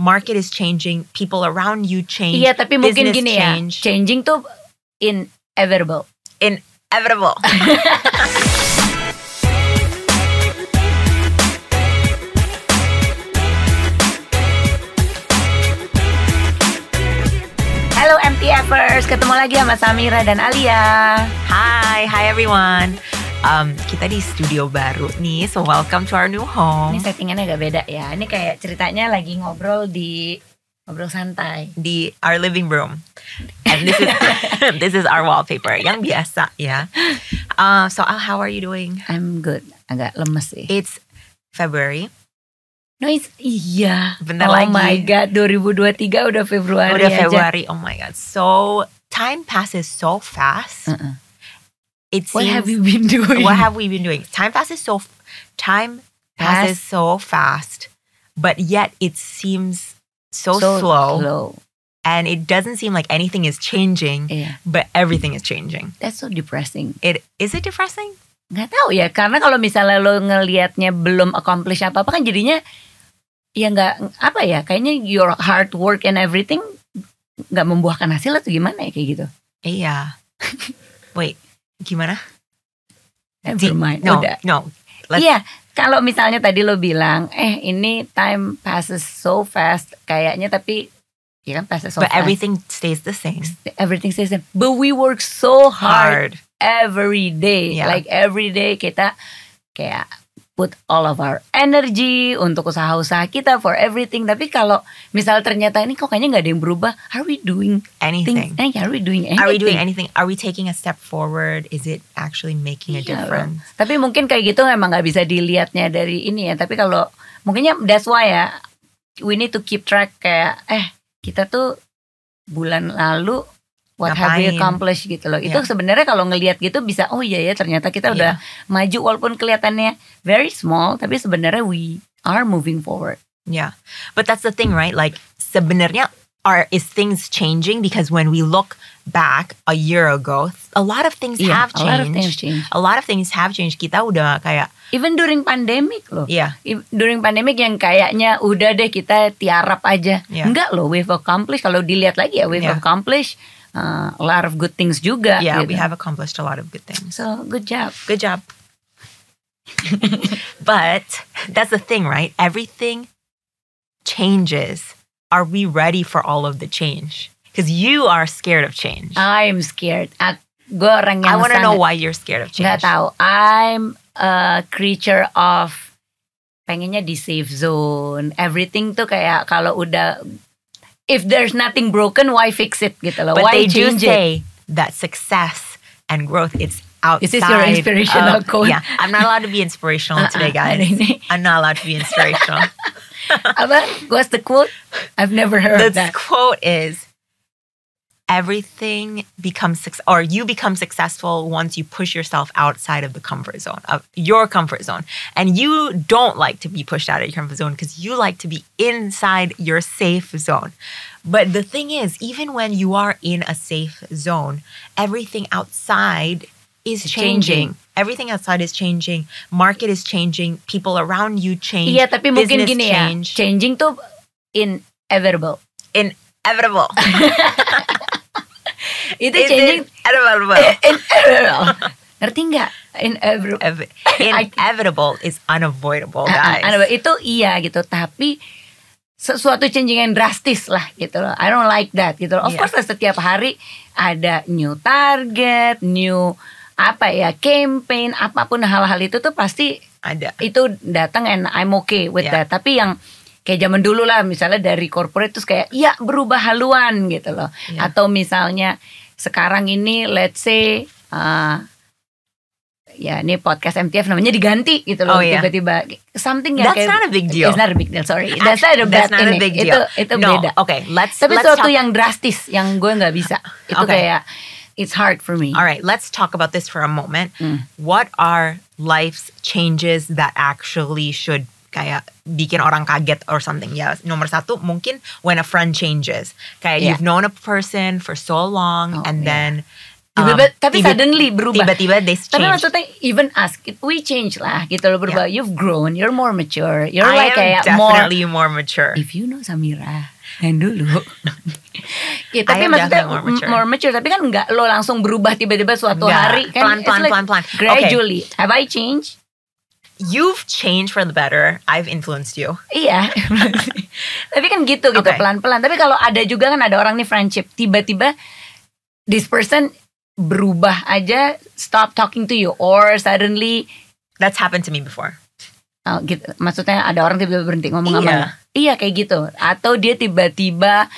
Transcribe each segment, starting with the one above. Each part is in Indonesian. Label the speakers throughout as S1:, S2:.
S1: market is changing, people around you change.
S2: Iya, tapi mungkin gini ya.
S1: change.
S2: Changing tuh inevitable.
S1: Inevitable.
S2: Halo MTFers, ketemu lagi sama Samira dan Alia.
S1: hi, hi everyone. Um, kita di studio baru nih, so welcome to our new home.
S2: Ini settingannya agak beda ya. Ini kayak ceritanya lagi ngobrol di ngobrol santai.
S1: di our living room. And this is this is our wallpaper. Yang biasa ya. Uh, so how are you doing?
S2: I'm good. Agak lemes sih.
S1: It's February.
S2: No, it's, iya.
S1: Bentar
S2: oh
S1: lagi.
S2: my god, 2023 udah Februari
S1: Udah
S2: aja.
S1: February. Oh my god. So time passes so fast.
S2: Uh-uh.
S1: It
S2: What
S1: seems
S2: have you been doing?
S1: what have we been doing? Time passes so time passes so fast, but yet it seems so, slow,
S2: slow.
S1: and it doesn't seem like anything is changing,
S2: Iya,
S1: but everything is changing.
S2: that's so depressing.
S1: It is it depressing?
S2: Nggak tahu ya, karena kalau misalnya lo ngelihatnya belum accomplish apa-apa kan jadinya ya nggak apa ya, kayaknya your hard work and everything nggak membuahkan hasil atau gimana ya kayak gitu.
S1: Iya. Wait, gimana?
S2: Never mind.
S1: No,
S2: Udah.
S1: no.
S2: Iya, kalau misalnya tadi lo bilang, eh ini time passes so fast, kayaknya tapi ya kan passes so
S1: but
S2: fast.
S1: everything stays the same.
S2: everything stays the same. But we work so hard,
S1: Hard.
S2: every day.
S1: Yeah.
S2: Like every day kita kayak put all of our energy untuk usaha-usaha kita for everything. Tapi kalau misal ternyata ini kok kayaknya nggak ada yang berubah, are we doing
S1: Anything.
S2: things? Eh, are we doing anything?
S1: Are we doing anything? Are we taking a step forward? Is it actually making a
S2: Iya,
S1: difference?
S2: Tapi mungkin kayak gitu memang nggak bisa dilihatnya dari ini ya. Tapi kalau mungkinnya that's why ya we need to keep track kayak eh kita tuh bulan lalu what have we
S1: Ngapain?
S2: accomplished gitu loh. Itu
S1: Iya.
S2: sebenarnya kalau ngelihat gitu bisa oh iya ya ternyata kita udah maju walaupun kelihatannya very small tapi sebenarnya we are moving forward.
S1: Yeah. But that's the thing, right? Like sebenarnya are is things changing because when we look back a year ago, a lot of things
S2: Iya,
S1: have
S2: a lot of things
S1: changed.
S2: change.
S1: A lot of things have changed. Kita udah kayak
S2: Even during pandemic loh.
S1: yeah,
S2: during pandemic yang kayaknya udah deh kita tiarap aja.
S1: Yeah.
S2: Enggak loh, we've accomplished. Kalau dilihat lagi ya, we've
S1: Yeah.
S2: accomplished uh, a lot of good things juga.
S1: yeah,
S2: gitu.
S1: we have accomplished a lot of good things.
S2: So good job.
S1: Good job. but that's the thing, right? Everything changes. Are we ready for all of the change? Because you are scared of change.
S2: I'm scared. gue orang
S1: I want to know why you're scared of change.
S2: tahu. I'm a creature of pengennya di safe zone. Everything tuh kayak kalau udah if there's nothing broken, why fix it gitu loh?
S1: But
S2: why
S1: they do
S2: change it?
S1: say that success and growth it's outside.
S2: Is this your inspirational
S1: of-
S2: quote?
S1: Yeah, I'm not allowed to be inspirational uh-uh. today,
S2: Uh-uh,
S1: guys. I'm not allowed to be inspirational.
S2: What's the quote? I've never heard
S1: the
S2: that.
S1: quote is everything becomes or you become successful once you push yourself outside of the comfort zone of your comfort zone and you don't like to be pushed out of your comfort zone because you like to be inside your safe zone but the thing is even when you are in a safe zone everything outside is changing.
S2: changing.
S1: Everything outside is changing. Market is changing. People around you change.
S2: Iya, tapi mungkin gini
S1: change.
S2: ya. Changing tuh inevitable.
S1: Inevitable.
S2: Itu changing
S1: it inevitable?
S2: inevitable. Ngerti nggak? Inevitable.
S1: Ev- inevitable is unavoidable,
S2: Ah,
S1: guys.
S2: ah, itu iya gitu, tapi sesuatu changing yang drastis lah gitu loh. I don't like that gitu loh. Of
S1: Iya.
S2: course lah, setiap hari ada new target, new apa ya, campaign, apa pun hal-hal itu tuh pasti
S1: Ada.
S2: itu datang and I'm okay with
S1: Yeah.
S2: that. Tapi yang kayak zaman dulu lah misalnya dari corporate terus kayak ya berubah haluan gitu loh.
S1: Yeah.
S2: Atau misalnya sekarang ini let's say uh, ya ini podcast MTF namanya diganti gitu loh
S1: Oh, yeah.
S2: tiba-tiba something yang
S1: That's
S2: kayak
S1: not a big deal.
S2: It's not a big deal, sorry. That's not a
S1: That's not a big
S2: Itu
S1: deal.
S2: itu
S1: no,
S2: beda.
S1: okay, let's
S2: Tapi
S1: let's
S2: sesuatu
S1: talk,
S2: yang drastis yang gue nggak bisa. Itu
S1: Okay.
S2: kayak it's hard for me.
S1: All right, let's talk about this for a moment.
S2: Mm.
S1: What are life's changes that actually should kayak bikin orang kaget or something? Ya, nomor satu mungkin when a friend changes. Kayak
S2: Yeah.
S1: you've known a person for so long
S2: Oh,
S1: and
S2: yeah.
S1: then
S2: Tiba-tiba,
S1: Um,
S2: tapi
S1: tiba-
S2: suddenly berubah.
S1: tiba-tiba they
S2: Tapi
S1: change.
S2: maksudnya even us, we change lah gitu loh berubah. You've grown, you're more mature, you're
S1: I
S2: like
S1: am
S2: kayak more.
S1: definitely more, mature.
S2: If you know Samira, yang dulu. ya, tapi maksudnya
S1: more
S2: more
S1: mature.
S2: mature. mature, tapi kan nggak lo langsung berubah tiba-tiba suatu
S1: Nggak.
S2: hari kan.
S1: Pelan, pelan,
S2: like
S1: pelan, pelan. Okay.
S2: Gradually. Have I changed?
S1: You've changed for the better. I've influenced you.
S2: Iya. tapi kan gitu gitu
S1: Okay.
S2: pelan-pelan. Tapi kalau ada juga kan ada orang nih friendship tiba-tiba this person berubah aja stop talking to you or suddenly
S1: That's happened to me before.
S2: oh, gitu. Maksudnya ada orang tiba-tiba berhenti ngomong sama
S1: Iya.
S2: lo. Iya kayak gitu. Atau dia tiba-tiba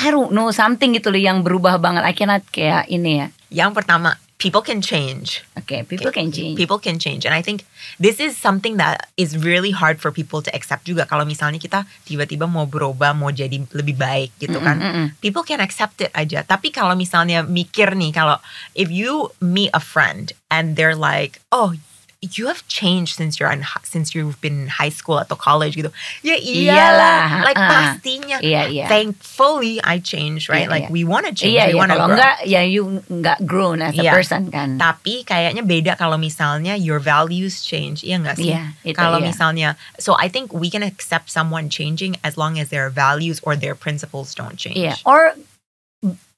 S2: I don't know something gitu loh yang berubah banget. I cannot kayak ini ya.
S1: Yang pertama, people can change.
S2: Oke, people can change.
S1: People can change. And I think this is something that is really hard for people to accept juga. Kalau misalnya kita tiba-tiba mau berubah, mau jadi lebih baik gitu kan.
S2: Mm-mm, mm-mm.
S1: People can accept it aja. Tapi kalau misalnya mikir nih, kalau if you meet a friend and they're like, oh you have changed since you're in, since you've been in high school atau college gitu. Ya
S2: Iyalah,
S1: iyalah. Like
S2: uh-uh.
S1: pastinya.
S2: Iya, iya.
S1: Thankfully I changed, right?
S2: Iya,
S1: like
S2: iya.
S1: we want to change,
S2: Iya,
S1: we
S2: iya.
S1: want to
S2: Kalau
S1: grow.
S2: enggak, ya you enggak grown as a
S1: Iya.
S2: person kan.
S1: Tapi kayaknya beda kalau misalnya your values change, iya nggak sih?
S2: Iya, itu
S1: kalau
S2: iya.
S1: misalnya, so I think we can accept someone changing as long as their values or their principles don't change.
S2: Iya, or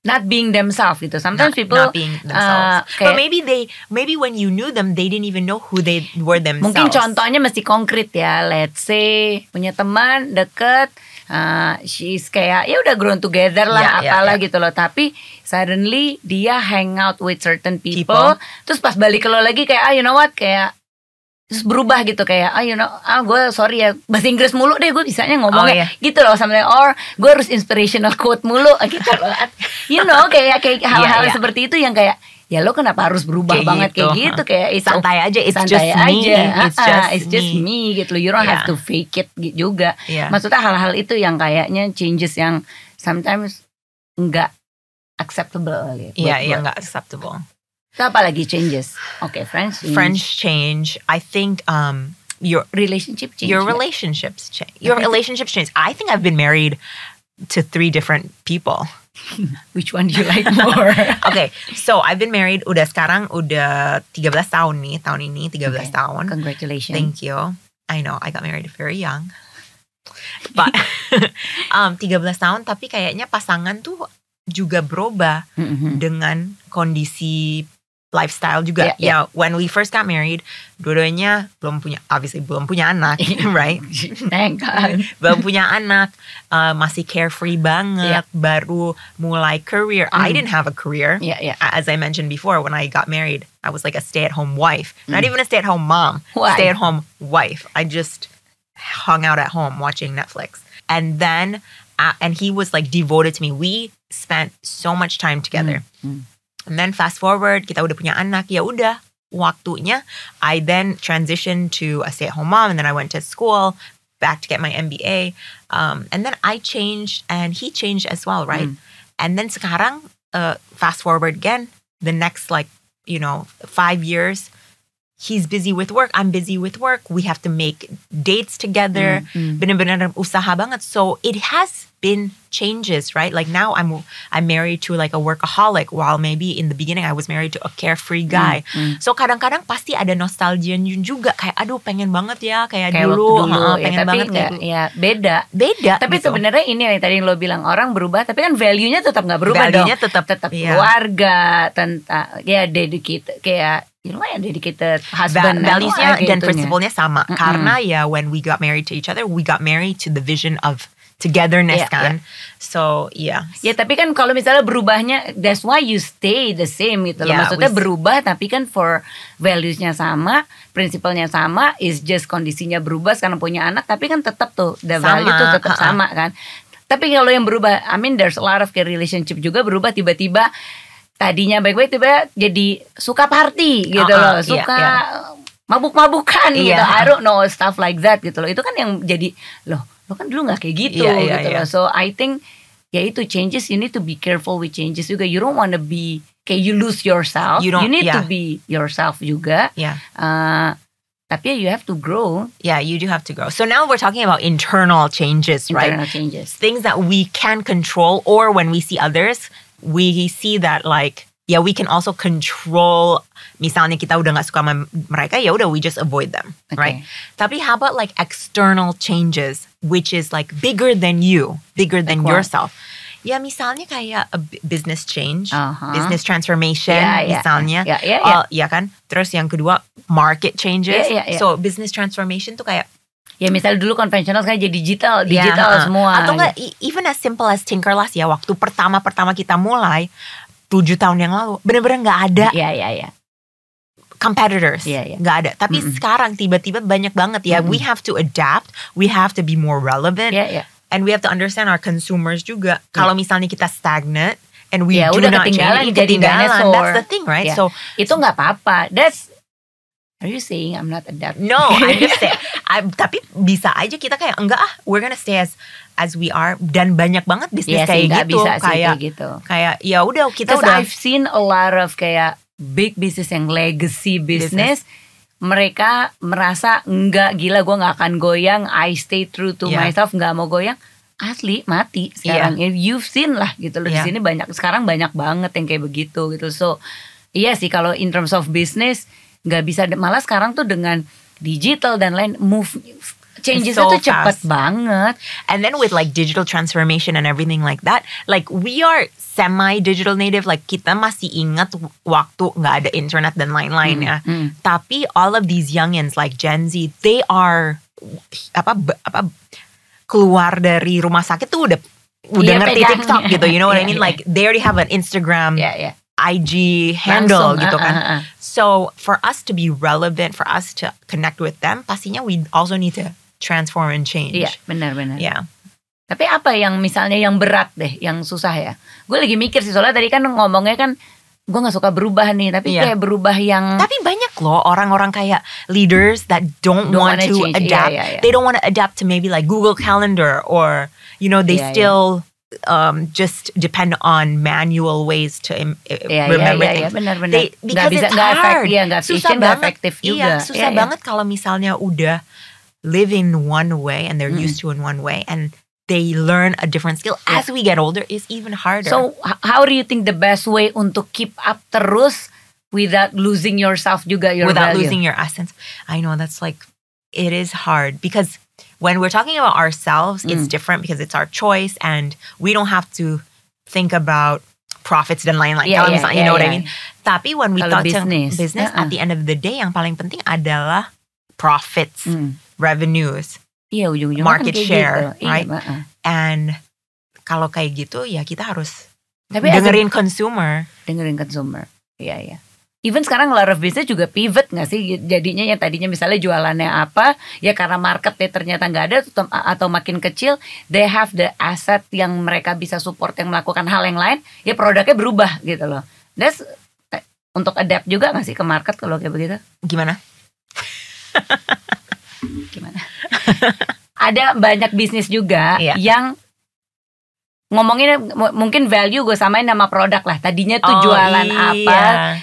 S2: not being themselves gitu. Sometimes
S1: not,
S2: people
S1: not being themselves.
S2: uh, kayak-
S1: But maybe they, maybe when you knew them, they didn't even know who they were themselves.
S2: Mungkin contohnya mesti konkret ya. Let's say punya teman deket, uh, she's kayak ya udah grown together lah,
S1: ya,
S2: apalah
S1: ya.
S2: gitu loh. Tapi suddenly dia hang out with certain people,
S1: People.
S2: terus pas balik ke lo lagi kayak ah you know what kayak terus berubah gitu kayak ah you know ah gue sorry ya bahasa Inggris mulu deh gue bisanya ngomongnya
S1: Oh, iya.
S2: gitu loh sampai or gue harus inspirational quote mulu gitu loh you know kayak kayak hal-hal
S1: iya.
S2: seperti itu yang kayak ya lo kenapa harus berubah
S1: Kayak
S2: banget kayak
S1: gitu,
S2: gitu kayak it's
S1: santai aja, it's
S2: santai
S1: just
S2: aja.
S1: me, it's
S2: Ah,
S1: just
S2: it's just
S1: me.
S2: me gitu loh. You don't have
S1: Yeah.
S2: to fake it juga.
S1: Iya.
S2: Maksudnya hal-hal itu yang kayaknya changes yang sometimes enggak acceptable gitu.
S1: Iya, iya
S2: gua.
S1: nggak acceptable.
S2: Itu apa lagi changes? Oke, friends. change.
S1: Friends change. I think um your
S2: relationship change.
S1: your relationships change. Your relationships change. I think I've been married to three different people.
S2: Which one do you like more?
S1: Okay, so I've been married udah sekarang udah 13 tahun nih, tahun ini 13
S2: Okay.
S1: tahun.
S2: Congratulations.
S1: Thank you. I know I got married very young. But um 13 tahun tapi kayaknya pasangan tuh juga berubah
S2: Mhm.
S1: dengan kondisi lifestyle juga.
S2: Yeah, yeah.
S1: Ya, when we first got married, dua-duanya belum punya obviously belum punya anak, right?
S2: Thank God.
S1: belum punya anak, uh, masih carefree banget, baru mulai career. I
S2: Mm.
S1: didn't have a career.
S2: Yeah, yeah.
S1: As I mentioned before, when I got married, I was like a stay-at-home wife, not even a stay-at-home mom,
S2: Wife.
S1: stay-at-home wife. I just hung out at home watching Netflix, and then uh, and he was like devoted to me. We spent so much time together.
S2: Mm.
S1: And then fast forward, kita udah punya anak, ya udah waktunya. I then transitioned to a stay-at-home mom, and then I went to school back to get my MBA. Um, and then I changed, and he changed as well, right?
S2: Mm.
S1: And then sekarang, uh, fast forward again, the next like you know five years, he's busy with work, I'm busy with work. We have to make dates together.
S2: Mm, mm.
S1: Bener-bener usaha banget. So it has been changes, right? Like now I'm I'm married to like a workaholic, while maybe in the beginning I was married to a carefree guy.
S2: Mm, mm.
S1: So kadang-kadang pasti ada nostalgia juga kayak aduh pengen banget ya kayak,
S2: Kayak
S1: dulu,
S2: dulu
S1: ha,
S2: ya,
S1: pengen
S2: tapi
S1: banget dulu.
S2: ya beda.
S1: Beda.
S2: Tapi
S1: gitu.
S2: sebenarnya ini yang tadi yang lo bilang orang berubah, tapi kan value-nya tetap nggak berubah dong.
S1: Value-nya tetap
S2: tetap
S1: iya.
S2: keluarga tentang ya dedicated kayak you know ya dedicated
S1: Va-
S2: husband and
S1: values-nya dan
S2: gitunya.
S1: prinsipalnya sama
S2: Mm-mm.
S1: karena ya when we got married to each other we got married to the vision of togetherness
S2: Iya,
S1: kan so yeah
S2: Ya tapi kan kalau misalnya berubahnya that's why you stay the same gitu loh.
S1: Yeah,
S2: Maksudnya
S1: we-
S2: berubah tapi kan for values-nya sama, prinsipalnya sama, is just kondisinya berubah sekarang punya anak tapi kan tetap tuh the
S1: Sama,
S2: value tuh tetap sama kan. Tapi kalau yang berubah, I mean there's a lot of relationship juga berubah tiba-tiba tadinya baik-baik tiba jadi suka party gitu
S1: Uh-uh,
S2: loh,
S1: iya,
S2: suka
S1: iya.
S2: mabuk-mabukan gitu.
S1: Iya.
S2: I don't know stuff like that gitu loh. Itu kan yang jadi loh, lo kan dulu nggak kayak gitu
S1: Iya, iya,
S2: gitu
S1: iya.
S2: loh. So I think ya itu changes you need to be careful with changes juga. You don't wanna be kayak you lose yourself.
S1: You don't-
S2: need to
S1: yeah.
S2: be yourself juga.
S1: yeah
S2: Uh, tapi ya you have to grow
S1: yeah you do have to grow so now we're talking about internal changes right
S2: internal changes.
S1: things that we can control or when we see others we see that like ya we can also control misalnya kita udah nggak suka sama mereka ya udah we just avoid them
S2: Oke.
S1: right tapi how about like external changes which is like bigger than you bigger than
S2: Like
S1: yourself ya misalnya kayak a bu- business change
S2: Uh-huh.
S1: business transformation
S2: Ya, ya.
S1: misalnya
S2: Ya, ya, ya.
S1: Uh, ya kan terus yang kedua market changes
S2: Ya, ya, ya.
S1: so business transformation tuh kayak
S2: Ya misalnya dulu konvensional sekarang jadi digital,
S1: Ya,
S2: digital
S1: uh,
S2: semua.
S1: Atau enggak even as simple as Tinkerlust ya waktu pertama-pertama kita mulai tujuh tahun yang lalu bener-bener nggak ada
S2: Iya, iya, iya.
S1: competitors
S2: Iya, iya.
S1: nggak ada tapi
S2: Mm-mm.
S1: sekarang tiba-tiba banyak banget ya we
S2: Mm-mm.
S1: have to adapt we have to be more relevant
S2: Iya, iya.
S1: and we have to understand our consumers juga kalau misalnya kita stagnant and we
S2: Ya,
S1: do
S2: udah
S1: not
S2: ketinggalan,
S1: change
S2: jadi
S1: ketinggalan. that's the thing right
S2: Ya.
S1: so
S2: Itu nggak apa-apa. That's Are you saying I'm not adapt?
S1: No, I'm just saying. I, tapi bisa aja kita kayak enggak ah, we're gonna stay as as we are dan banyak banget bisnis
S2: Iya sih,
S1: kayak gitu,
S2: bisa
S1: kayak
S2: kayak gitu.
S1: kayak ya udah kita udah
S2: I've seen a lot of kayak big business yang legacy business. Mereka merasa enggak gila gue nggak akan goyang. I stay true to
S1: Yeah.
S2: myself nggak mau goyang. Asli mati sekarang. You've seen lah gitu loh
S1: Yeah.
S2: di sini banyak sekarang banyak banget yang kayak begitu gitu. So iya sih kalau in terms of business nggak bisa malah sekarang tuh dengan digital dan lain move changes
S1: so
S2: tuh cepet
S1: fast.
S2: banget.
S1: and then with like digital transformation and everything like that, like we are semi digital native, like kita masih ingat waktu nggak ada internet dan lain-lain ya.
S2: Hmm.
S1: Tapi all of these youngins like Gen Z, they are apa apa keluar dari rumah sakit tuh udah udah
S2: Iya,
S1: ngerti. TikTok gitu, you know what I
S2: Iya,
S1: mean?
S2: iya.
S1: Like they already have an Instagram,
S2: Ya ya.
S1: IG handle
S2: Langsung,
S1: gitu
S2: ah,
S1: kan.
S2: ah, ah.
S1: So for us to be relevant, for us to connect with them, pastinya we also need to transform and change.
S2: Iya benar-benar.
S1: Yeah.
S2: Tapi apa yang misalnya yang berat deh, yang susah ya? Gue lagi mikir sih soalnya tadi kan ngomongnya kan gue nggak suka berubah nih, tapi
S1: Iya.
S2: kayak berubah yang
S1: Tapi banyak loh orang-orang kayak leaders that don't,
S2: Don't
S1: want to
S2: change. Iya,
S1: adapt.
S2: iya, iya.
S1: They don't want to adapt to maybe like Google Calendar or you know they
S2: Iya, iya.
S1: still um, just depend on manual ways to im-
S2: iya,
S1: remember
S2: iya, iya,
S1: things.
S2: benar-benar.
S1: They,
S2: Nggak
S1: because
S2: bisa-
S1: it's
S2: nggak efek-
S1: hard.
S2: iya, nggak
S1: susah
S2: nggak
S1: banget.
S2: efektif juga.
S1: Iya, susah
S2: iya.
S1: banget kalau misalnya udah live in one way and they're
S2: Mm.
S1: used to in one way and they learn a different skill
S2: Yeah.
S1: as we get older is even harder.
S2: So how do you think the best way untuk keep up terus without losing yourself juga your
S1: without
S2: value?
S1: losing your essence. I know that's like it is hard because when we're talking about ourselves, it's
S2: Mm.
S1: different because it's our choice and we don't have to think about profits dan lain-lain.
S2: Iya,
S1: Kalau
S2: iya,
S1: misalnya,
S2: iya,
S1: you know what I
S2: iya.
S1: mean? Tapi when we
S2: Kalau
S1: talk
S2: business,
S1: to business,
S2: uh-uh.
S1: at the end of the day, yang paling penting adalah profits,
S2: Hmm.
S1: revenues,
S2: Iya ujung-ujungnya
S1: Market
S2: kan kayak
S1: share,
S2: gitu. Iya,
S1: right?
S2: heeh.
S1: and kalau kayak gitu ya kita harus
S2: Tapi as a-
S1: dengerin consumer.
S2: dengerin consumer. Iya iya. Even sekarang a lot of business juga pivot nggak sih? Jadinya yang tadinya misalnya jualannya apa, ya karena marketnya ternyata nggak ada atau, atau makin kecil, they have the asset yang mereka bisa support yang melakukan hal yang lain, ya produknya berubah gitu loh. That's untuk adapt juga nggak sih ke market kalau kayak begitu?
S1: Gimana?
S2: Gimana? ada banyak bisnis juga
S1: Iya.
S2: yang ngomongin mungkin value gue samain nama produk lah. Tadinya tuh
S1: Oh,
S2: jualan
S1: iya.
S2: apa,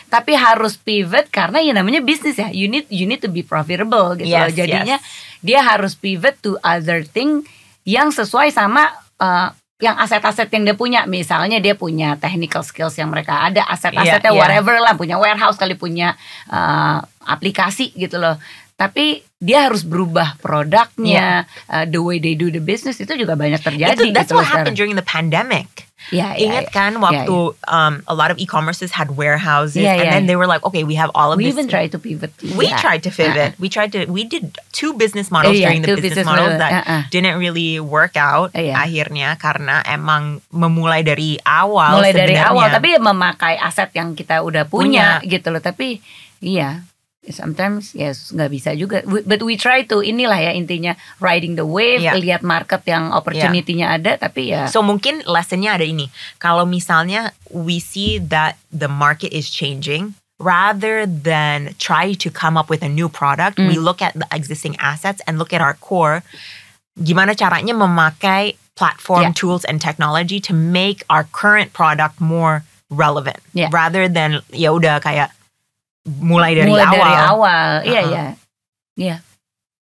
S2: tapi harus pivot karena ya namanya bisnis ya you need you need to be profitable gitu loh
S1: Yes,
S2: jadinya
S1: yes.
S2: dia harus pivot to other thing yang sesuai sama uh, yang aset-aset yang dia punya misalnya dia punya technical skills yang mereka ada aset-asetnya
S1: Iya, iya.
S2: whatever lah punya warehouse kali punya uh, aplikasi gitu loh tapi dia harus berubah produknya uh, the way they do the business itu juga banyak terjadi
S1: Itu that's
S2: gitu
S1: what happened
S2: sekarang.
S1: during the pandemic.
S2: ya, ya,
S1: Ingat
S2: ya.
S1: kan waktu um, a lot of e-commerces had warehouses
S2: Yeah,
S1: and
S2: yeah.
S1: then they were like, okay, we have all of
S2: we
S1: this.
S2: even try to pivot
S1: we
S2: Yeah.
S1: tried to pivot. We tried to. We did two business models
S2: Yeah,
S1: during the business,
S2: business
S1: models
S2: model.
S1: that
S2: Uh-uh.
S1: didn't really work out.
S2: Iya.
S1: Akhirnya karena emang memulai dari awal.
S2: mulai dari
S1: sebenarnya.
S2: awal tapi memakai aset yang kita udah punya, gitu loh tapi iya sometimes yes nggak bisa juga We- but we try to inilah ya intinya riding the wave
S1: Iya.
S2: lihat market yang opportunity-nya ada tapi ya
S1: So mungkin lessonnya ada ini. Kalau misalnya we see that the market is changing, rather than try to come up with a new product, we
S2: Mm.
S1: look at the existing assets and look at our core. Gimana caranya memakai platform
S2: Yeah.
S1: tools and technology to make our current product more relevant,
S2: Yeah.
S1: rather than ya udah kayak mulai dari
S2: mulai
S1: awal.
S2: dari awal iya
S1: Uh-uh.
S2: iya iya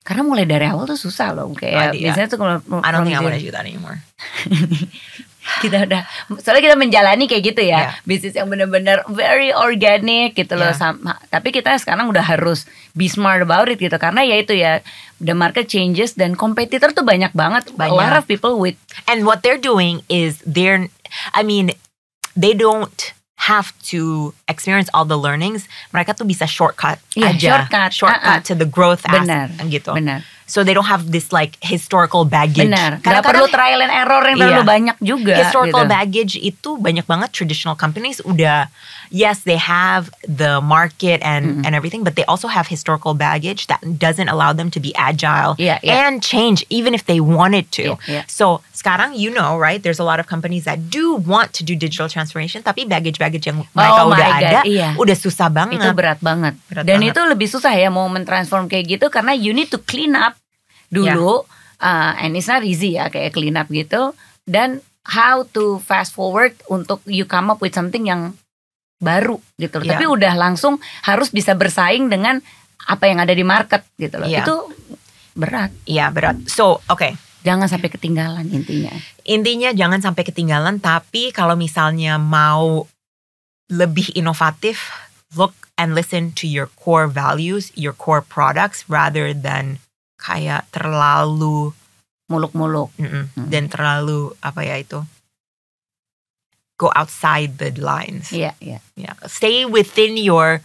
S2: karena mulai dari awal tuh susah loh kayak
S1: Ah, iya.
S2: biasanya tuh kalau
S1: I don't think I want to do that anymore.
S2: kita udah soalnya kita menjalani kayak gitu ya
S1: Iya.
S2: bisnis yang benar-benar very organic gitu loh
S1: Iya.
S2: sama tapi kita sekarang udah harus be smart about it gitu karena ya itu ya the market changes dan kompetitor tuh banyak banget a lot
S1: Banyak.
S2: of people with
S1: And what they're doing is they're, I mean, they don't have to experience all the learnings. Mereka tuh bisa shortcut
S2: Iya,
S1: aja,
S2: shortcut.
S1: shortcut
S2: Uh-uh.
S1: to the growth
S2: Benar,
S1: gitu.
S2: benar
S1: So they don't have this like historical baggage.
S2: benar
S1: Kadang-kadang
S2: perlu trial and error yang terlalu
S1: Iya.
S2: banyak juga
S1: historical
S2: gitu.
S1: baggage itu banyak banget traditional companies udah yes they have the market and and everything but they also have historical baggage that doesn't allow them to be agile
S2: Iya, iya.
S1: and change even if they wanted to.
S2: Iya, iya.
S1: So sekarang you know right there's a lot of companies that do want to do digital transformation tapi baggage-baggage yang mereka
S2: Oh
S1: udah
S2: God,
S1: ada
S2: iya.
S1: udah susah banget.
S2: itu berat banget
S1: Berat
S2: dan
S1: banget.
S2: itu lebih susah ya mau mentransform kayak gitu karena you need to clean up dulu uh, and it's not easy ya kayak clean up gitu dan how to fast forward untuk you come up with something yang baru gitu loh.
S1: Iya.
S2: tapi udah langsung harus bisa bersaing dengan apa yang ada di market gitu loh
S1: Iya.
S2: itu berat
S1: Iya berat. So okay
S2: jangan sampai ketinggalan intinya
S1: intinya jangan sampai ketinggalan tapi kalau misalnya mau lebih inovatif look and listen to your core values your core products rather than kayak terlalu
S2: muluk-muluk
S1: mm-mm,
S2: Hmm.
S1: dan terlalu apa ya itu go outside the lines
S2: iya iya
S1: yeah. stay within your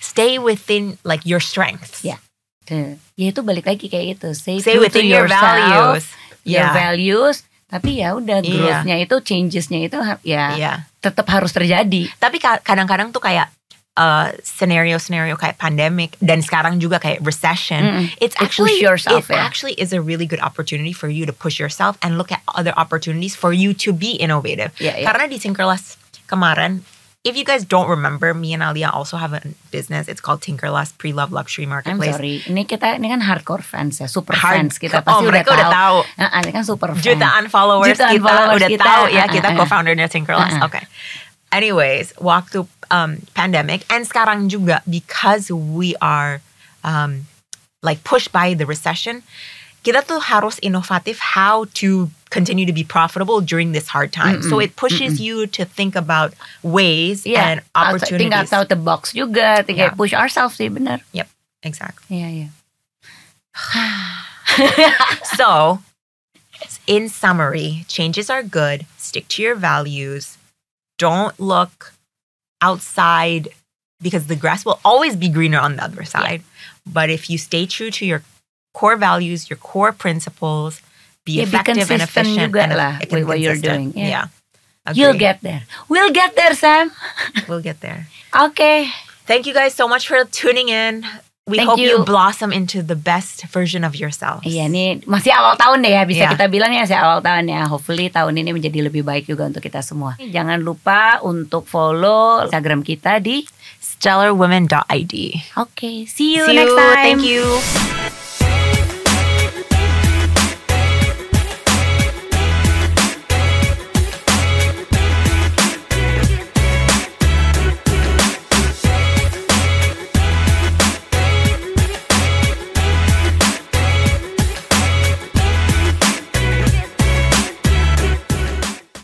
S1: stay within like your strengths
S2: Iya. Tuh. ya itu balik lagi kayak gitu stay,
S1: stay within your
S2: yourself,
S1: values
S2: your
S1: yeah
S2: values tapi ya udah
S1: Iya.
S2: growth-nya itu changes-nya itu ya
S1: yeah
S2: tetap harus terjadi
S1: tapi ka- kadang-kadang tuh kayak uh, scenario-scenario kayak pandemic dan sekarang juga kayak recession
S2: Mm-mm.
S1: it's actually
S2: yourself,
S1: it
S2: ya.
S1: actually is a really good opportunity for you to push yourself and look at other opportunities for you to be innovative
S2: Ya, ya.
S1: karena di Tinkerlust kemarin if you guys don't remember me and Alia also have a business it's called Tinkerlust Pre-Love Luxury
S2: I'm
S1: Marketplace
S2: sorry ini kita ini kan hardcore fans ya super
S1: Hard-
S2: fans kita
S1: oh
S2: pasti udah
S1: mereka
S2: tahu,
S1: udah tahu
S2: Nah, ini kan super fans
S1: jutaan followers
S2: Jutaan
S1: kita
S2: followers
S1: udah
S2: kita,
S1: tahu ya
S2: uh,
S1: kita
S2: uh, uh.
S1: co-foundernya Tinkerlust.
S2: Uh, uh.
S1: Oke. Anyways, waktu um, pandemic and sekarang juga because we are um, like pushed by the recession, kita tuh harus inovatif how to continue to be profitable during this hard time. So it pushes you to think about ways
S2: Iya,
S1: and opportunities.
S2: outside the box juga, tinggal
S1: Yeah.
S2: push ourselves sih benar.
S1: Yep, Exactly.
S2: Iya iya.
S1: So, in summary, changes are good. Stick to your values. Don't look outside because the grass will always be greener on the other side. But if you stay true to your core values, your core principles, be
S2: Yeah, be
S1: effective and
S2: consistent
S1: efficient
S2: juga
S1: and
S2: lah with what you're doing. Yeah.
S1: Yeah.
S2: You'll get there. We'll get there, Sam.
S1: we'll get there.
S2: okay.
S1: Thank you guys so much for tuning in. We
S2: Thank
S1: hope you.
S2: you.
S1: blossom into the best version of yourselves.
S2: Iya nih masih awal tahun deh ya bisa
S1: Iya.
S2: kita bilang ya masih awal tahun ya. Hopefully tahun ini menjadi lebih baik juga untuk kita semua. Jangan lupa untuk follow Instagram kita di
S1: Stellarwomen.id.
S2: Oke, see you
S1: See
S2: next
S1: you.
S2: time.
S1: Thank you.